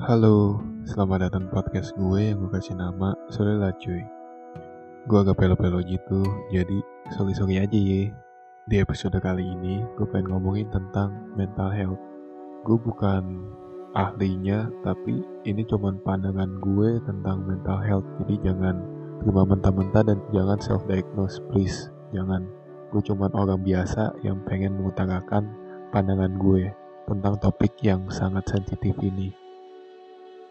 Halo, selamat datang podcast gue yang gue kasih nama lah cuy. Gue agak pelo-pelo gitu, jadi sorry-sorry aja ya. Di episode kali ini, gue pengen ngomongin tentang mental health. Gue bukan ahlinya, tapi ini cuman pandangan gue tentang mental health. Jadi jangan terima mentah-mentah dan jangan self-diagnose, please. Jangan, gue cuman orang biasa yang pengen mengutarakan pandangan gue tentang topik yang sangat sensitif ini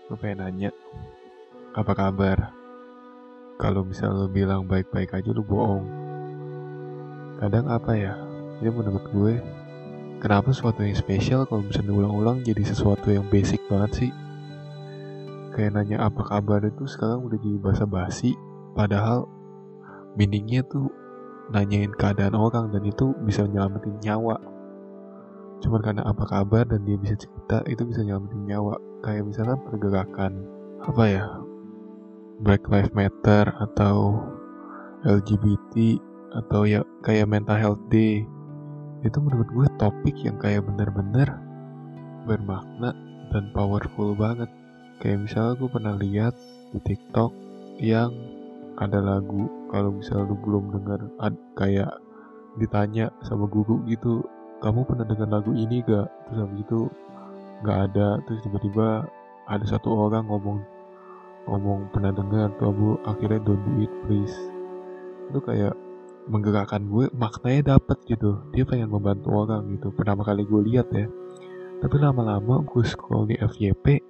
gue pengen nanya? Apa kabar? Kalau misal lo bilang baik-baik aja lo bohong. Kadang apa ya? Ini menurut gue kenapa sesuatu yang spesial kalau misalnya ulang-ulang jadi sesuatu yang basic banget sih? Kayak nanya apa kabar itu sekarang udah jadi bahasa basi padahal meaningnya tuh nanyain keadaan orang dan itu bisa nyelamatin nyawa cuman karena apa kabar dan dia bisa cerita itu bisa nyelamatin nyawa. Kayak misalnya pergerakan apa ya Black Lives Matter atau LGBT atau ya kayak mental health day. Itu menurut gue topik yang kayak bener-bener bermakna dan powerful banget. Kayak misalnya gue pernah lihat di TikTok yang ada lagu kalau misalnya lu belum dengar kayak ditanya sama guru gitu kamu pernah dengar lagu ini gak terus habis itu nggak ada. Terus tiba-tiba ada satu orang ngomong ngomong pernah dengar tuh abu? Akhirnya don't do it please. Itu kayak menggerakkan gue maknanya dapet gitu. Dia pengen membantu orang gitu. Pertama kali gue lihat ya. Tapi lama-lama gue scroll di FYP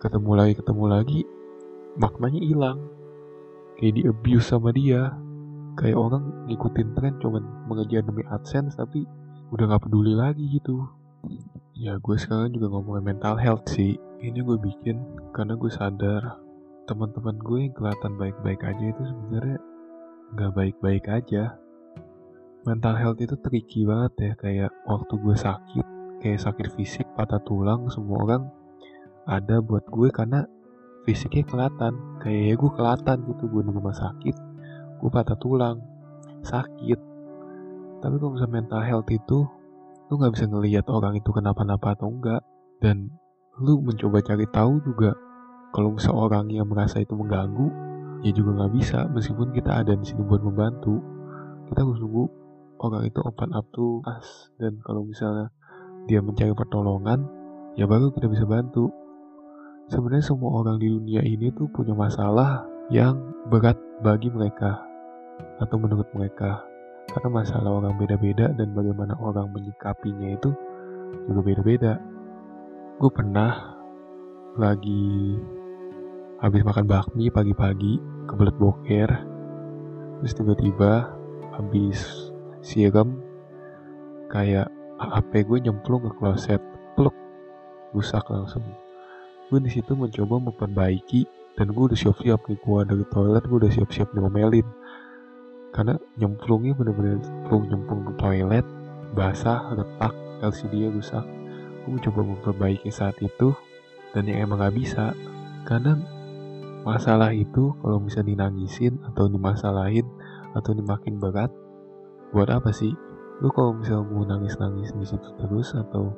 ketemu lagi ketemu lagi maknanya hilang. Kayak di abuse sama dia. Kayak orang ngikutin tren cuman mengejar demi AdSense tapi udah gak peduli lagi gitu. Ya gue sekarang juga ngomongin mental health sih. Ini gue bikin karena gue sadar teman-teman gue yang kelihatan baik-baik aja itu sebenarnya nggak baik-baik aja. Mental health itu tricky banget ya kayak waktu gue sakit kayak sakit fisik patah tulang semua orang ada buat gue karena fisiknya kelihatan. Kayak ya gue kelihatan gitu gue di rumah sakit gue patah tulang sakit tapi kalau misalnya mental health itu lu nggak bisa ngelihat orang itu kenapa-napa atau enggak dan lu mencoba cari tahu juga kalau misalnya orang yang merasa itu mengganggu ya juga nggak bisa. Meskipun kita ada di sini buat membantu kita harus nunggu orang itu open up to us. Dan kalau misalnya dia mencari pertolongan ya baru kita bisa bantu. Sebenarnya semua orang di dunia ini tuh punya masalah yang berat bagi mereka atau menurut mereka karena masalah orang beda-beda dan bagaimana orang menyikapinya itu juga beda-beda. Gue pernah lagi habis makan bakmi pagi-pagi kebelet boker terus tiba-tiba habis siram kayak HP gue nyemplung ke kloset peluk rusak langsung. Gue di situ mencoba memperbaiki dan gue udah siap-siap nih gue dari toilet gue udah siap-siap ngomelin karena nyemplungnya bener-bener nyemplung nyemplung ke toilet basah retak LCD nya rusak. Gue coba memperbaiki saat itu dan yang emang gak bisa kadang masalah itu kalau bisa dinangisin atau dimasalahin atau dimakin berat buat apa sih? Lu kalau misalnya mau nangis-nangis di situ terus atau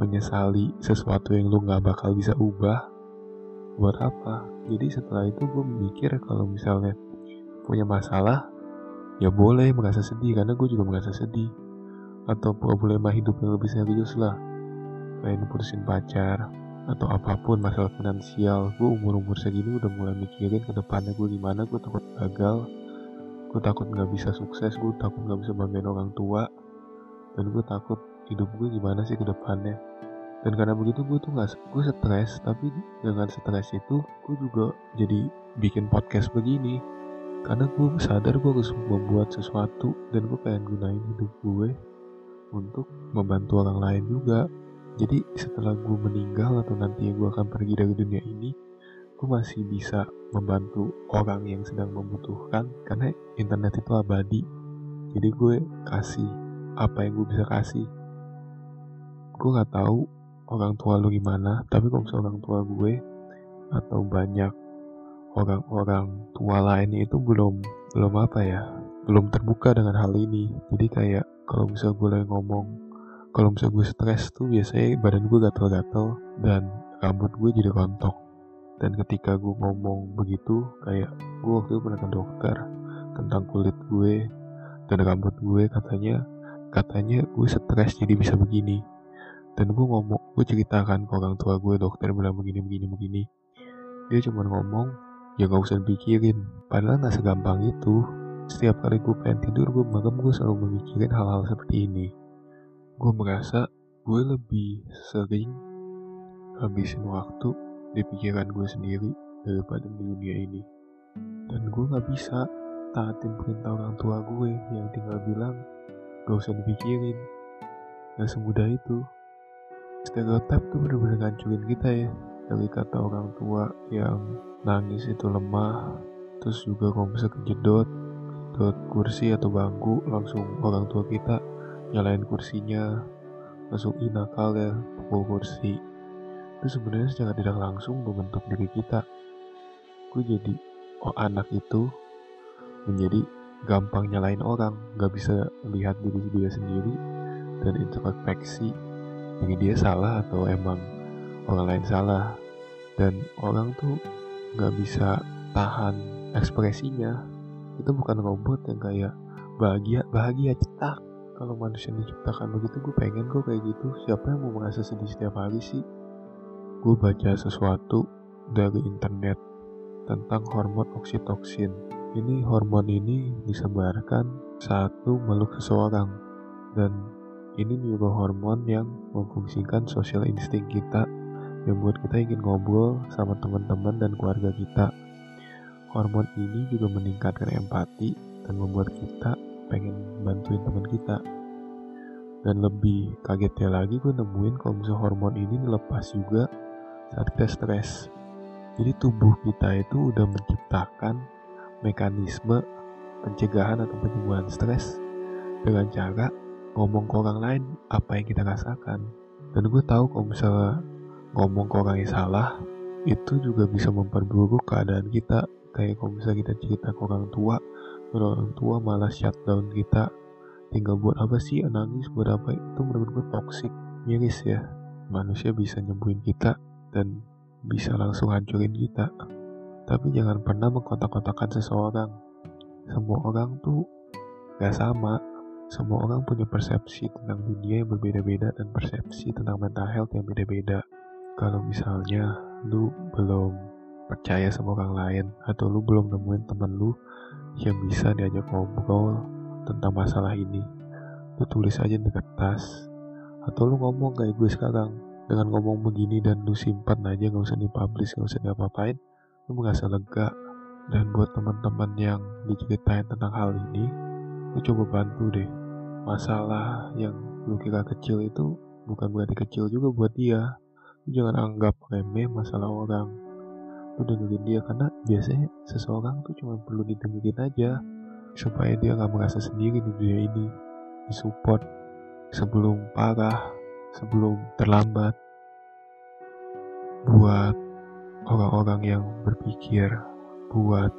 menyesali sesuatu yang lu nggak bakal bisa ubah buat apa? Jadi setelah itu gue mikir kalau misalnya punya masalah ya boleh merasa sedih karena gue juga merasa sedih. Atau problema hidup yang lebih serius lah. Kayak diputusin pacar atau apa pun masalah finansial. Gue umur umur segini udah mulai mikirin ke depannya gue gimana gue takut gagal. Gue takut nggak bisa sukses gue takut nggak bisa banggain orang tua. Dan gue takut hidup gue gimana sih ke depannya. Dan karena begitu gue tuh nggak gue stres. Tapi dengan stres itu gue juga jadi bikin podcast begini karena gue sadar gue harus membuat sesuatu dan gue pengen gunain hidup gue untuk membantu orang lain juga. Jadi setelah gue meninggal atau nanti gue akan pergi dari dunia ini gue masih bisa membantu orang yang sedang membutuhkan karena internet itu abadi. Jadi gue kasih apa yang gue bisa kasih. Gue nggak tahu orang tua lu gimana tapi kalau misalnya orang tua gue atau banyak orang-orang tua lainnya itu belum belum apa ya belum terbuka dengan hal ini. Jadi kayak kalau misal gue lagi ngomong kalau misal gue stres tuh biasanya badan gue gatel-gatel dan rambut gue jadi rontok. Dan ketika gue ngomong begitu kayak gue waktu itu pernah ke dokter tentang kulit gue dan rambut gue katanya katanya gue stres jadi bisa begini. Dan gue ngomong gue ceritakan ke orang tua gue dokter bilang begini begini begini. Dia cuma ngomong ya gak usah dipikirin. Padahal gak segampang itu. Setiap kali gue pengen tidur gue malam gue selalu memikirin hal-hal seperti ini. Gue merasa gue lebih sering habisin waktu di pikiran gue sendiri daripada di dunia ini. Dan gue gak bisa taatin perintah orang tua gue yang tinggal bilang gak usah dipikirin. Gak semudah itu. Stereotip tuh bener-bener ngancurin kita ya dari kata orang tua yang nangis itu lemah terus juga kalau bisa kejedot ke kursi atau bangku langsung orang tua kita nyalain kursinya langsung inakal ya pukul kursi. Itu sebenarnya secara tidak langsung membentuk diri kita. Gue jadi oh anak itu menjadi gampang nyalain orang gak bisa lihat diri dia sendiri dan introspeksi ini dia salah atau emang orang lain salah. Dan orang tuh gak bisa tahan ekspresinya. Itu bukan robot yang kayak bahagia bahagia cetak. Kalau manusia diciptakan begitu gue pengen gue kayak gitu. Siapa yang mau merasa sedih setiap hari sih? Gue baca sesuatu dari internet tentang hormon oksitoksin. Ini hormon ini disebarkan saat lu meluk seseorang. Dan ini neurohormon yang memfungsikan sosial insting kita yang buat kita ingin ngobrol sama teman-teman dan keluarga kita. Hormon ini juga meningkatkan empati dan membuat kita pengen bantuin teman kita. Dan lebih kagetnya lagi gue nemuin kalau misalnya hormon ini dilepas juga saat kita stres. Jadi tubuh kita itu udah menciptakan mekanisme pencegahan atau penyembuhan stres dengan cara ngomong ke orang lain apa yang kita rasakan. Dan gue tahu kalau misalnya ngomong ke orang yang salah itu juga bisa memperburuk keadaan kita. Kayak kalau misalnya kita cerita ke orang tua orang tua malah shutdown kita. Tinggal buat apa sih? Nangis buat apa? Itu menurut gue toxic miris ya. Manusia bisa nyembuhin kita dan bisa langsung hancurin kita. Tapi jangan pernah mengkotak-kotakan seseorang. Semua orang tuh gak sama. Semua orang punya persepsi tentang dunia yang berbeda-beda dan persepsi tentang mental health yang beda-beda kalau misalnya lu belum percaya sama orang lain atau lu belum nemuin temen lu yang bisa diajak ngobrol tentang masalah ini lu tulis aja di kertas atau lu ngomong kayak gue sekarang dengan ngomong begini dan lu simpan aja gak usah dipublish gak usah diapa-apain lu merasa lega. Dan buat teman-teman yang diceritain tentang hal ini lu coba bantu deh. Masalah yang lu kira kecil itu bukan berarti kecil juga buat dia jangan anggap remeh masalah orang. Lu dengerin dia karena biasanya seseorang tuh cuma perlu didengerin aja supaya dia nggak merasa sendiri di dunia ini. Disupport sebelum parah sebelum terlambat. Buat orang-orang yang berpikir buat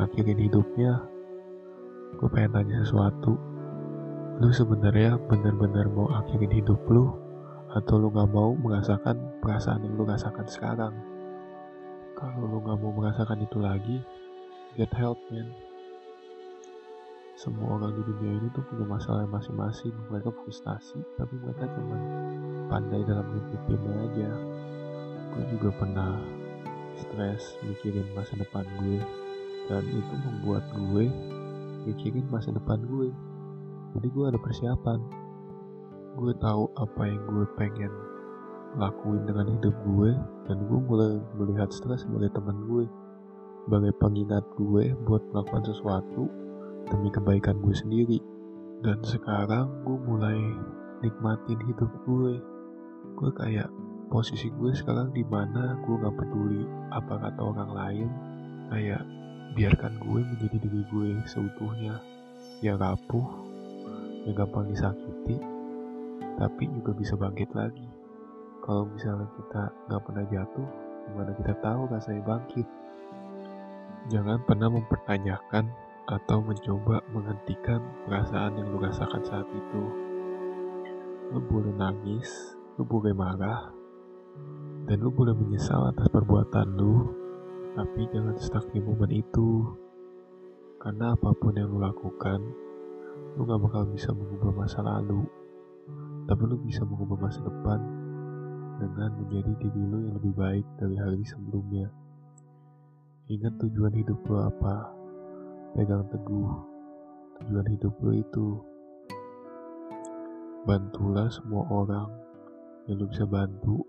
ngakhirin hidupnya gue pengen tanya sesuatu. Lu sebenarnya bener-bener mau akhirin hidup lu atau lu gak mau merasakan perasaan yang lu rasakan sekarang. Kalau lu gak mau merasakan itu lagi get help man. Semua orang di dunia ini tuh punya masalah masing-masing. Mereka frustasi tapi mereka cuma pandai dalam ngikutinnya aja. Gue juga pernah stres mikirin masa depan gue dan itu membuat gue mikirin masa depan gue. Jadi gue ada persiapan. Gue tahu apa yang gue pengen lakuin dengan hidup gue dan gue mulai melihat stres sebagai teman gue sebagai pengingat gue buat melakukan sesuatu demi kebaikan gue sendiri. Dan sekarang gue mulai nikmatin hidup gue. Gue kayak posisi gue sekarang di mana gue nggak peduli apa kata orang lain. Kayak biarkan gue menjadi diri gue seutuhnya. Yang rapuh yang gampang disakiti tapi juga bisa bangkit lagi kalau misalnya kita nggak pernah jatuh, gimana kita tahu rasanya bangkit? Jangan pernah mempertanyakan atau mencoba menghentikan perasaan yang lu rasakan saat itu. Lu boleh nangis, lu boleh marah, Dan lu boleh menyesal atas perbuatan lu, tapi jangan stuck di momen itu. Karena apa pun yang lu lakukan, lu gak bakal bisa mengubah masa lalu. Tapi lu bisa mengubah masa depan dengan menjadi diri lu yang lebih baik dari hari sebelumnya. Ingat tujuan hidup lu apa. Pegang teguh. Tujuan hidup lu itu. Bantulah semua orang yang lu bisa bantu.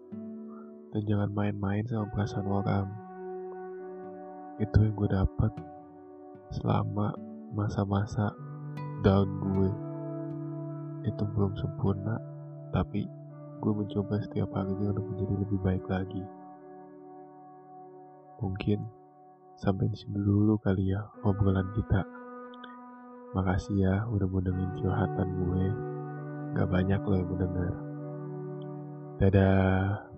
Dan jangan main-main sama perasaan orang. Itu yang gue dapat selama masa-masa down gue. Itu belum sempurna, tapi gue mencoba setiap harinya untuk menjadi lebih baik lagi. Mungkin sampai di sini dulu kali ya obrolan kita. Makasih ya udah mau dengerin curhatan gue. Gak banyak lo yang mendengar. Dadah.